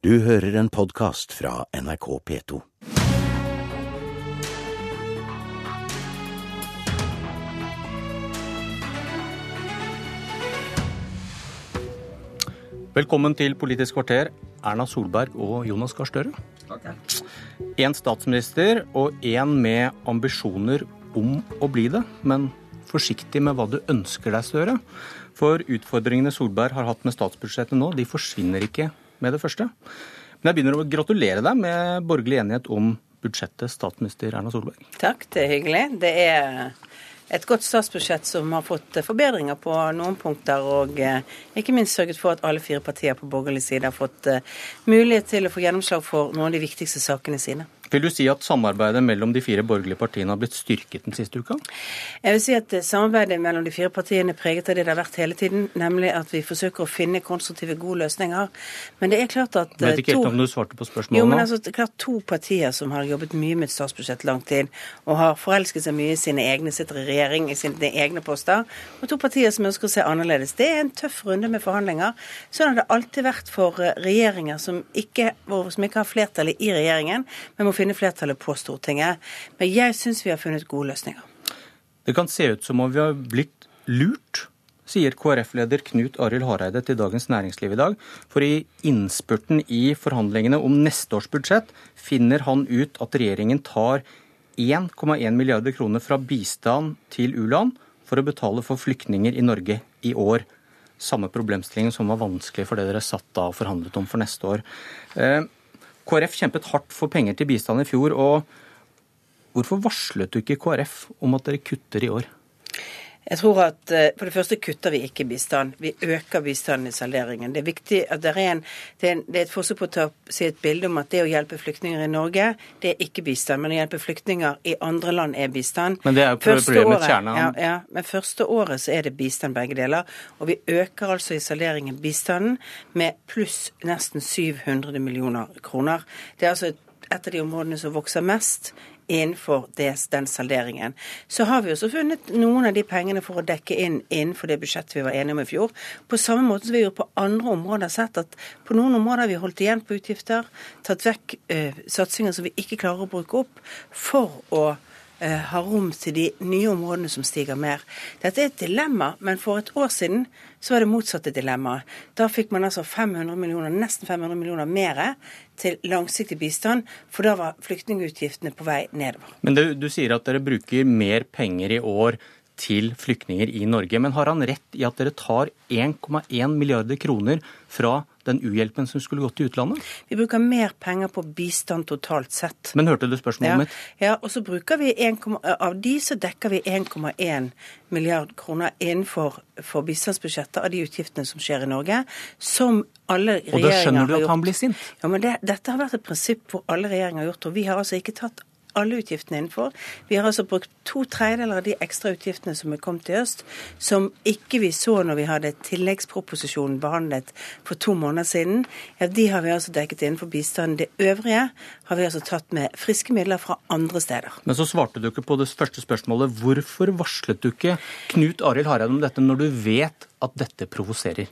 Du hører en podkast fra NRK P2. Velkommen til Politisk kvarter, Erna Solberg og Jonas Gahr Støre. Én statsminister og én med ambisjoner om å bli det, men forsiktig med hva du ønsker deg, Støre. For utfordringene Solberg har hatt med statsbudsjettet nå, de forsvinner ikke med det første. Men jeg begynner å gratulere deg med borgerlig enighet om budsjettet, statsminister Erna Solberg. Takk, det er hyggelig. Det er et godt statsbudsjett som har fått forbedringer på noen punkter, og eh, ikke minst sørget for at alle fire partier på borgerlig side har fått eh, mulighet til å få gjennomslag for noen av de viktigste sakene sine. Vil du si at samarbeidet mellom de fire borgerlige partiene har blitt styrket den siste uka? Jeg vil si at eh, samarbeidet mellom de fire partiene er preget av det det har vært hele tiden, nemlig at vi forsøker å finne konstruktive, gode løsninger. Men det er klart at Jeg vet ikke to... helt om du svarte på spørsmålet Jo, men altså, det er klart To partier som har jobbet mye med et statsbudsjett lang tid, og har forelsket seg mye i sine egne, sitter i regjering i sine egne poster, og to partier som ønsker å se annerledes. Det er en tøff runde med forhandlinger. Sånn har det alltid vært for eh, regjeringer som ikke, som ikke har flertallet i regjeringen, men må finne flertallet på Stortinget. Men jeg syns vi har funnet gode løsninger. Det kan se ut som om vi har blitt lurt, sier KrF-leder Knut Arild Hareide til Dagens Næringsliv i dag. For i innspurten i forhandlingene om neste års budsjett finner han ut at regjeringen tar 1,1 milliarder kroner fra bistand til u-land for å betale for flyktninger i Norge i år. Samme problemstilling som var vanskelig for det dere satt da og forhandlet om for neste år. KrF kjempet hardt for penger til bistand i fjor. og Hvorfor varslet du ikke KrF om at dere kutter i år? Jeg tror at eh, For det første kutter vi ikke bistand. Vi øker bistanden i salderingen. Det er viktig at det er, en, det er, en, det er et forsøk på å ta, si et bilde om at det å hjelpe flyktninger i Norge, det er ikke bistand. Men å hjelpe flyktninger i andre land er bistand. Men det er jo problemet problemets kjerne. Ja, ja, men første året så er det bistand begge deler. Og vi øker altså i salderingen bistanden med pluss nesten 700 millioner kroner. Det er altså et et av de områdene som vokser mest innenfor det, den salderingen. Så har vi også funnet noen av de pengene for å dekke inn innenfor det budsjettet vi var enige om i fjor. På samme måte som vi gjorde på andre områder, sett at på noen områder har vi holdt igjen på utgifter, tatt vekk eh, satsinger som vi ikke klarer å bruke opp, for å eh, ha rom til de nye områdene som stiger mer. Dette er et dilemma, men for et år siden så var det motsatte dilemmaet. Da fikk man altså 500 millioner, nesten 500 millioner mer til langsiktig bistand, for da var flyktningutgiftene på vei nedover. Men du, du sier at dere bruker mer penger i år til flyktninger i Norge. Men har han rett i at dere tar 1,1 milliarder kroner fra den uhjelpen som skulle gått til utlandet? Vi bruker mer penger på bistand totalt sett. Men hørte du spørsmålet Ja, mitt? ja, og så bruker vi 1, Av de så dekker vi 1,1 milliard kroner innenfor for bistandsbudsjettet av de utgiftene som skjer i Norge, som alle regjeringer har gjort. Og da skjønner du at han blir sint? Ja, men det, Dette har vært et prinsipp hvor alle regjeringer har gjort, og vi har altså ikke tatt alle utgiftene innenfor. Vi har altså brukt to tredjedeler av de ekstra utgiftene som er kommet i øst, som ikke vi så når vi hadde tilleggsproposisjonen behandlet for to måneder siden. Ja, De har vi altså dekket innenfor bistanden. Det øvrige har vi altså tatt med friske midler fra andre steder. Men så svarte du ikke på det første spørsmålet. Hvorfor varslet du ikke Knut Arild Hareide om dette når du vet at dette provoserer?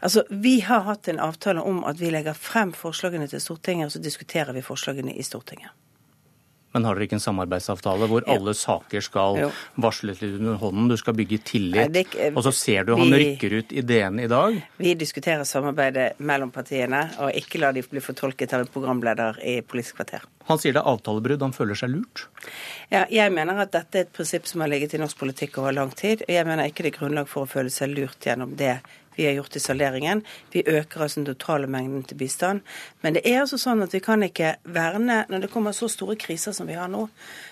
Altså, Vi har hatt en avtale om at vi legger frem forslagene til Stortinget, og så diskuterer vi forslagene i Stortinget. Men har dere ikke en samarbeidsavtale hvor alle saker skal varsles litt under hånden? Du skal bygge tillit. er ikke- Og så ser du han vi- rykker ut ideene i dag. Vi diskuterer samarbeidet mellom partiene, og ikke la de bli fortolket av en programleder i Politisk kvarter. Han sier det er avtalebrudd, han føler seg lurt. Ja, jeg mener at dette er et prinsipp som har ligget i norsk politikk over lang tid. og Jeg mener ikke det er grunnlag for å føle seg lurt gjennom det vi har gjort i salderingen. Vi øker altså den totale mengden til bistand. Men det er altså sånn at vi kan ikke verne Når det kommer så store kriser som vi har nå,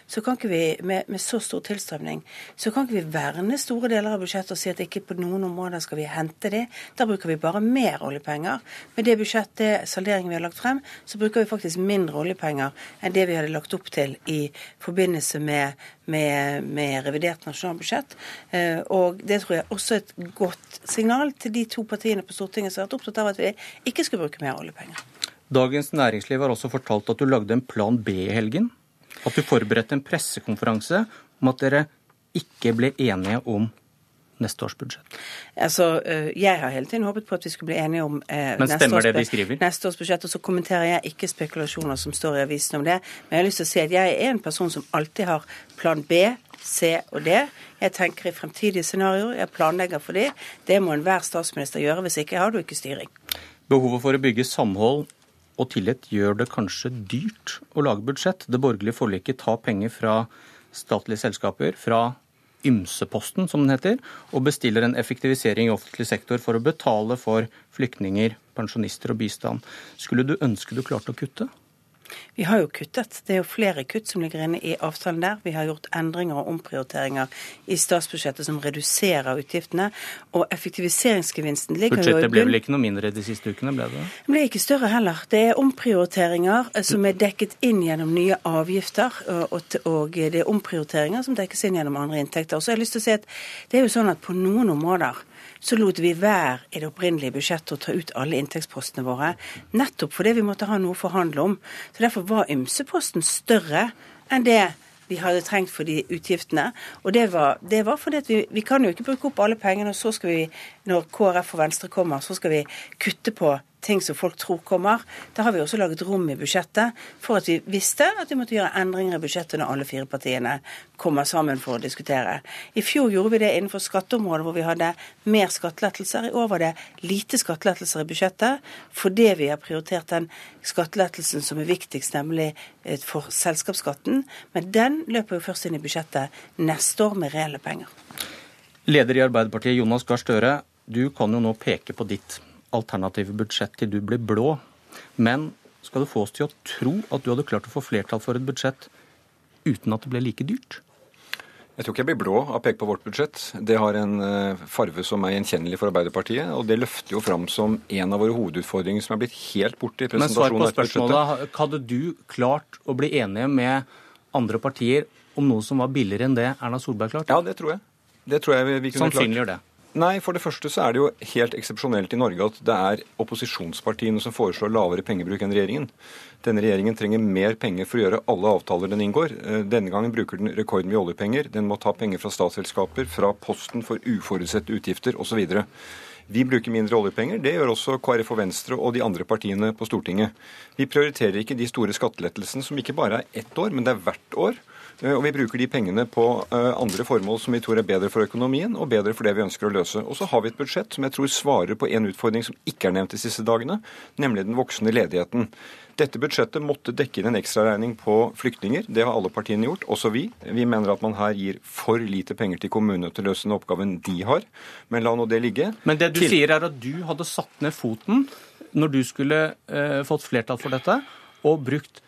så kan ikke vi med, med så stor tilstrømning, så kan ikke vi verne store deler av budsjettet og si at ikke på noen områder skal vi hente de. Da bruker vi bare mer oljepenger. Med det budsjettet, salderingen vi har lagt frem, så bruker vi faktisk mindre oljepenger enn det vi hadde lagt opp til i forbindelse med, med, med revidert nasjonalbudsjett. Eh, Og det tror jeg også er et godt signal til de to partiene på Stortinget som har vært opptatt av at vi ikke skulle bruke mer oljepenger. Dagens Næringsliv har også fortalt at du lagde en plan B i helgen. At du forberedte en pressekonferanse om at dere ikke ble enige om neste års budsjett? Altså, øh, Jeg har hele tiden håpet på at vi skulle bli enige om eh, Men neste, års, neste års budsjett. Og så kommenterer jeg ikke spekulasjoner som står i avisen om det. Men jeg har lyst til å si at jeg er en person som alltid har plan B, C og D. Jeg tenker i fremtidige scenarioer, jeg planlegger for de. Det må enhver statsminister gjøre, hvis ikke har du ikke styring. Behovet for å bygge samhold og tillit gjør det kanskje dyrt å lage budsjett. Det borgerlige forliket tar penger fra statlige selskaper, fra ymseposten, som den heter, og bestiller en effektivisering i offentlig sektor for å betale for flyktninger, pensjonister og bistand. Skulle du ønske du klarte å kutte? Vi har jo kuttet. Det er jo flere kutt som ligger inne i avtalen der. Vi har gjort endringer og omprioriteringer i statsbudsjettet som reduserer utgiftene. Og effektiviseringsgevinsten ligger jo i Budsjettet ble vel ikke noe mindre de siste ukene, ble det? Det ble ikke større heller. Det er omprioriteringer eh, som er dekket inn gjennom nye avgifter, t- og det er omprioriteringer som dekkes inn gjennom andre inntekter. Og så har jeg lyst til å si at det er jo sånn at på noen områder så lot vi være i det opprinnelige budsjettet å ta ut alle inntektspostene våre, nettopp fordi vi måtte ha noe å forhandle om. Så Derfor var ymseposten større enn det vi hadde trengt for de utgiftene. Og det var, det var fordi vi, vi kan jo ikke bruke opp alle pengene, og så skal vi, når KrF og Venstre kommer, så skal vi kutte på ting som folk tror kommer. Da har vi også laget rom i budsjettet for at vi visste at vi måtte gjøre endringer i budsjettet når alle fire partiene kommer sammen for å diskutere. I fjor gjorde vi det innenfor skatteområdet hvor vi hadde mer skattelettelser. I år var det lite skattelettelser i budsjettet fordi vi har prioritert den skattelettelsen som er viktigst, nemlig eh, for selskapsskatten. Men den løper jo først inn i budsjettet neste år med reelle penger. Leder i Arbeiderpartiet, Jonas Gahr Støre, du kan jo nå peke på ditt alternative budsjett til du blir blå. Men skal du få oss til å tro at du hadde klart å få flertall for et budsjett uten at det ble like dyrt? Jeg tror ikke jeg blir blå av å peke på vårt budsjett. Det har en eh, farve som er gjenkjennelig for Arbeiderpartiet, og det løfter jo fram som en av våre hovedutfordringer som er blitt helt borte i Men svar på spørsmålet. Hadde du klart å bli enige med andre partier om noe som var billigere enn det Erna Solberg klarte? Ja, det tror jeg. Det tror jeg vi, vi kunne klart. Sannsynliggjør det. Nei, for det første så er det jo helt eksepsjonelt i Norge at det er opposisjonspartiene som foreslår lavere pengebruk enn regjeringen. Denne regjeringen trenger mer penger for å gjøre alle avtaler den inngår. Eh, Denne gangen bruker den rekordmye oljepenger. Den må ta penger fra statsselskaper, fra posten for uforutsette utgifter osv. Vi bruker mindre oljepenger. Det gjør også KrF og Venstre og de andre partiene på Stortinget. Vi prioriterer ikke de store skattelettelsene som ikke bare er ett år, men det er hvert år. Eh, Og vi bruker de pengene på eh, andre formål som vi tror er bedre for økonomien og bedre for det vi ønsker å løse. Og så har vi et budsjett som jeg tror svarer på en utfordring som ikke er nevnt de siste dagene, nemlig den voksende ledigheten. Dette budsjettet måtte dekke inn en ekstraregning på flyktninger. Det har alle partiene gjort, også vi. Vi mener at man her gir for lite penger til kommunene til å løse den oppgaven de har. Men la nå det ligge. Men det du Til- sier er at du hadde satt ned foten når du skulle eh, fått flertall for dette, og brukt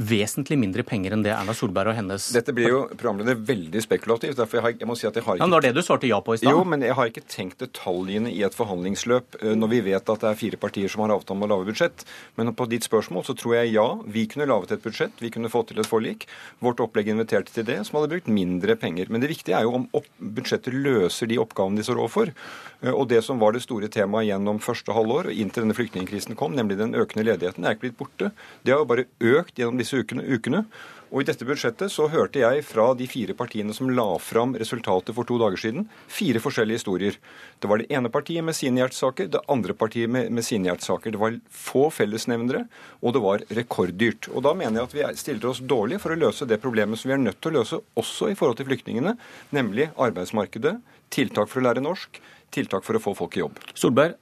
vesentlig mindre penger enn det Erna Solberg og hennes Dette blir jo programleder veldig spekulativt. derfor jeg, har, jeg må si at jeg har Ja, ikke men Det var det du svarte ja på i stad. Jo, men jeg har ikke tenkt detaljene i et forhandlingsløp eh, når vi vet at det er fire partier som har avtale om å lage budsjett. Men på ditt spørsmål så tror jeg ja, vi kunne laget et budsjett, vi kunne fått til et forlik. Vårt opplegg inviterte til det, som hadde brukt mindre penger. Men det viktige er jo om budsjettet løser de oppgavene de står overfor. Eh, Og det som var det store temaet gjennom første halvår og inntil denne flyktningkrisen kom, nemlig den økende ledigheten, er ikke blitt borte. Det har jo bare økt gjennom disse ukene. ukene. Og I dette budsjettet så hørte jeg fra de fire partiene som la fram resultatet for to dager siden, fire forskjellige historier. Det var det ene partiet med sine hjertesaker, det andre partiet med, med sine hjertesaker. Det var få fellesnevnere, og det var rekorddyrt. Og Da mener jeg at vi er- stiller oss dårlig for å løse det problemet som vi er nødt til å løse også i forhold til flyktningene, nemlig arbeidsmarkedet, tiltak for å lære norsk, tiltak for å få folk i jobb. Solberg,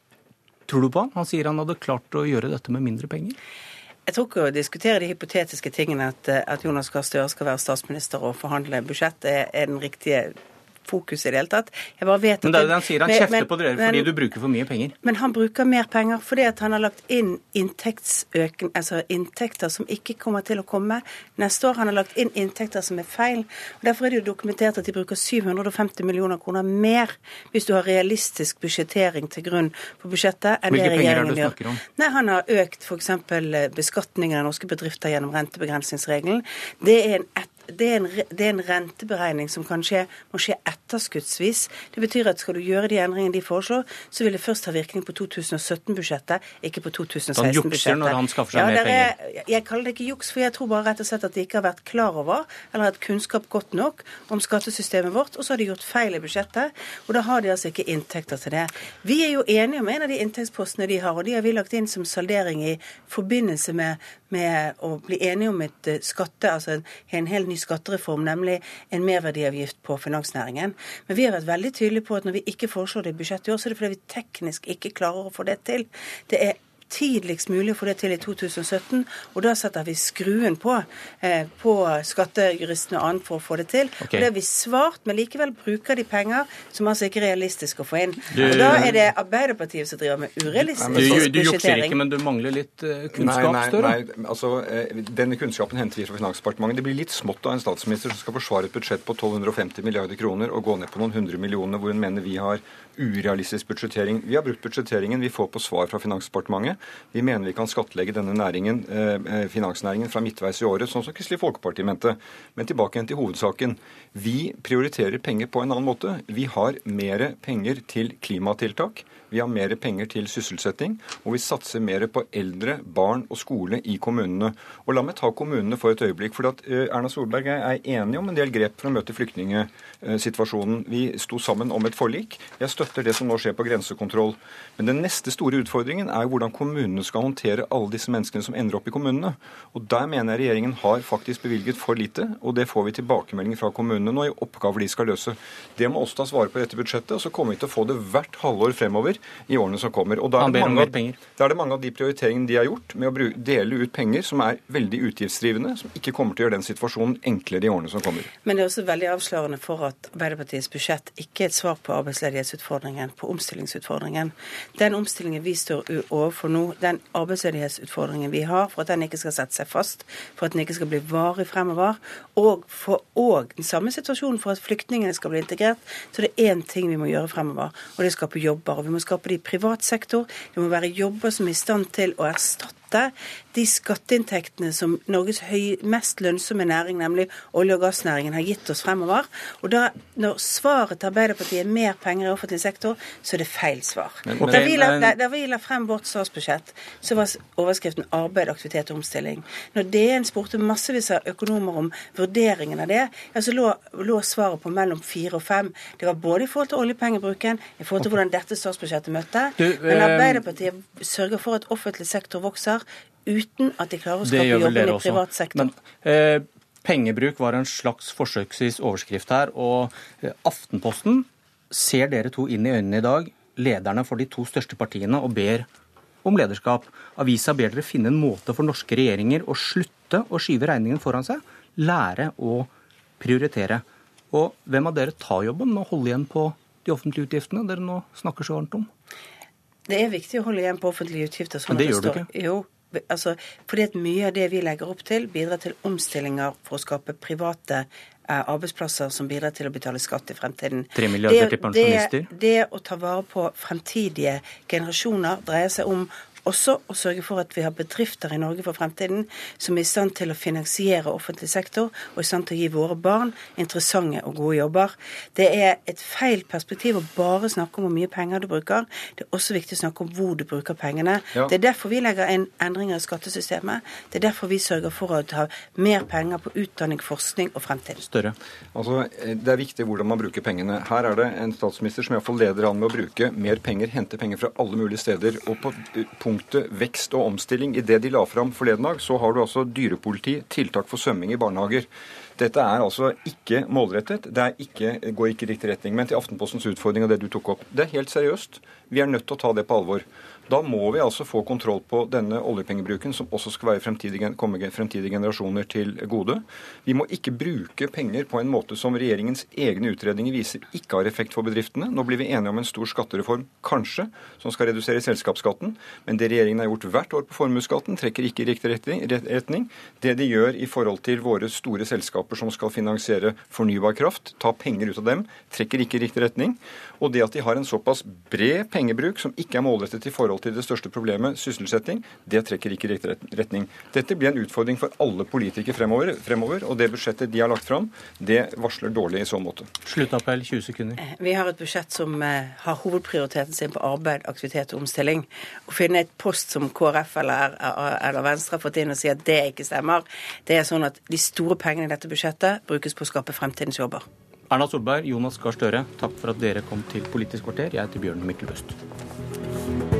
tror du på han? Han sier han hadde klart å gjøre dette med mindre penger. Jeg tror ikke å diskutere de hypotetiske tingene at, eh, at Jonas Gahr Støre skal være statsminister og forhandle budsjett, er, er den riktige fokus i det hele tatt. Jeg bare vet Men det er det han sier. Han men- kjefter men- på dere men- fordi du bruker for mye penger. Men han bruker mer penger fordi at han har lagt inn inntektsøken, altså inntekter som ikke kommer til å komme neste år. Han har lagt inn inntekter som er feil. og Derfor er det jo dokumentert at de bruker 750 millioner kroner mer hvis du har realistisk budsjettering til grunn for budsjettet enn Hvilke det penger er det du gjør. snakker om? Nei, Han har økt f.eks. beskatningen av norske bedrifter gjennom rentebegrensningsregelen. Det er en det, er en, det, er en, renteberegning som kan skje, må skje etterskuddsvis. Det betyr at skal du gjøre de endringene de foreslår, så vil det først ha virkning på 2017-budsjettet, ikke på 2016-budsjettet. Han jukser når han skaffer seg ja, mer penger? Er, jeg kaller det ikke juks, for jeg tror bare rett og slett at de ikke har vært klar over, eller hatt kunnskap godt nok om skattesystemet vårt, og så har de gjort feil i budsjettet. Og da har de altså ikke inntekter til det. Vi er jo enige om en av de inntektspostene de har, og de har vi lagt inn som saldering i forbindelse med, med å bli enige om et eh, skatte, altså en, helt ny skattereform, nemlig en merverdiavgift på finansnæringen. Men vi har vært veldig tydelige på at når vi ikke foreslår det i budsjettet i år, så er det fordi vi teknisk ikke klarer å få det til. Det er tidligst mulig å få det til i 2017. Og da setter vi skruen på, eh, på skattejuristene og annet for å få det til. Okay. Og det har vi svart, men likevel bruker de penger som altså ikke er realistisk å få inn. Du, og da er det Arbeiderpartiet som driver med urealistisk budsjettering. Du, du jukser ikke, men du mangler litt uh, kunnskap, nei, nei, nei, altså, eh, Denne kunnskapen henter vi fra Finansdepartementet. Det blir litt smått av en statsminister som skal forsvare et budsjett på 1250 milliarder kroner og gå ned på noen hundre millioner hvor hun mener vi har urealistisk budsjettering. Vi har brukt budsjetteringen vi får på svar fra Finansdepartementet. Vi mener vi kan skattlegge denne næringen, eh, eh, finansnæringen fra midtveis i året, sånn som Kristelig Folkeparti mente. Men tilbake igjen til hovedsaken. Vi prioriterer penger på en annen måte. Vi har mer penger til klimatiltak. Vi har mer penger til sysselsetting, og vi satser mer på eldre, barn og skole i kommunene. Og La meg ta kommunene for et øyeblikk. for at eh, Erna Solberg er enig om en del grep for å møte flyktningsituasjonen. Vi sto sammen om et forlik. Jeg støtter det som nå skjer på grensekontroll. Men den neste store utfordringen er hvordan kommunene skal håndtere alle disse menneskene som ender opp i kommunene. Og Der mener jeg regjeringen har faktisk bevilget for lite, og det får vi tilbakemeldinger fra kommunene nå i oppgaver de skal løse. Det må også tas vare på i dette budsjettet, og så kommer vi til å få det hvert halvår fremover i årene som kommer. Og da er, det mange, av, da er det mange av de prioriteringene de har gjort med å dele ut penger som er veldig utgiftsdrivende, som ikke kommer til å gjøre den situasjonen enklere i årene som kommer. Men det er også veldig avslørende for at Arbeiderpartiets budsjett ikke er et svar på arbeidsledighetsutfordringen, på omstillingsutfordringen. Den omstillingen vi står overfor nå, den arbeidsledighetsutfordringen vi har, for at den ikke skal sette seg fast, for at den ikke skal bli varig fremover, og for og den samme situasjonen for at flyktningene skal bli integrert, så det er én ting vi må gjøre fremover, og det er å skape jobber. og Vi må skape det i privat sektor. Det må være jobber som er i stand til å erstatte de skatteinntektene som Norges høy, mest lønnsomme næring, nemlig olje- og gassnæringen, har gitt oss fremover. Og da, når svaret til Arbeiderpartiet er mer penger i offentlig sektor, så er det feil svar. Men, men, da, vi la, da, da, vi la, frem vårt statsbudsjett, så var overskriften 'arbeid, aktivitet og omstilling'. Når DN spurte massevis av økonomer om vurderingen av det, ja, så lå, lå, svaret på mellom fire og fem. Det var både i forhold til oljepengebruken, i forhold til hvordan dette statsbudsjettet møtte, du, men eh, Arbeiderpartiet sørger for at offentlig sektor vokser uten at de klarer å skape jobber i privat sektor. Men, eh, pengebruk var en slags forsøksvis overskrift her. Og eh, Aftenposten ser dere to inn i øynene i dag, lederne for de to største partiene, og ber om lederskap. Avisa ber dere finne en måte for norske regjeringer å slutte å skyve regningen foran seg, lære å prioritere. Og hvem av dere tar jobben med å holde igjen på de offentlige utgiftene dere nå snakker så varmt om? Det er viktig å holde igjen på offentlige utgifter. Sånn Men det, gjør du ikke? Jo, altså, fordi at Mye av det vi legger opp til, bidrar til omstillinger for å skape private eh, arbeidsplasser som bidrar til å betale skatt i fremtiden. 3 milliarder det? Det, det å ta vare på fremtidige generasjoner dreier seg om også å sørge for at vi har bedrifter i Norge for fremtiden som er i stand til å finansiere offentlig sektor og i stand til å gi våre barn interessante og gode jobber. Det er et feil perspektiv å bare snakke om hvor mye penger du bruker. Det er også viktig å snakke om hvor du bruker pengene. Ja. Det er derfor vi legger inn endringer i skattesystemet. Det er derfor vi sørger for å ta mer penger på utdanning, forskning og fremtid. Større. Altså, Det er viktig hvordan man bruker pengene. Her er det en statsminister som iallfall leder an med å bruke mer penger, hente penger fra alle mulige steder. og på punktet vekst og omstilling i det de la fram forleden dag, så har du altså dyrepoliti, tiltak for svømming i barnehager. Dette er altså ikke målrettet. Det ikke, går ikke i riktig retning. Men til Aftenpostens utfordring og det du tok opp. Det er helt seriøst. Vi er nødt til å ta det på alvor. Da må vi altså få kontroll på denne oljepengebruken, som også skal fremtidige, komme fremtidige generasjoner til gode. Vi må ikke bruke penger på en måte som regjeringens egne utredninger viser ikke har effekt for bedriftene. Nå blir vi enige om en stor skattereform, kanskje, som skal redusere selskapsskatten. Men det regjeringen har gjort hvert år på formuesskatten, trekker ikke i riktig retning. Det de gjør i forhold til våre store selskaper som skal finansiere fornybar kraft, ta penger ut av dem, trekker ikke i riktig retning. Og det at de har en såpass bred pengebruk som ikke er målrettet i forhold alltid det største problemet, sysselsetting, det trekker ikke i riktig retning. Dette blir en utfordring for alle politikere fremover, fremover, og det budsjettet de har lagt fram, det varsler dårlig i så måte. Sluttappell 20 sekunder. Vi har et budsjett som eh, har hovedprioriteten sin på arbeid, aktivitet og omstilling. Å finne et post som KrF eller, eller Venstre har fått inn og si at det ikke stemmer, det er sånn at de store pengene i dette budsjettet brukes på å skape fremtidens jobber. Erna Solberg, Jonas Gahr Støre, takk for at dere kom til Politisk kvarter. Jeg heter Bjørn Myklebøst.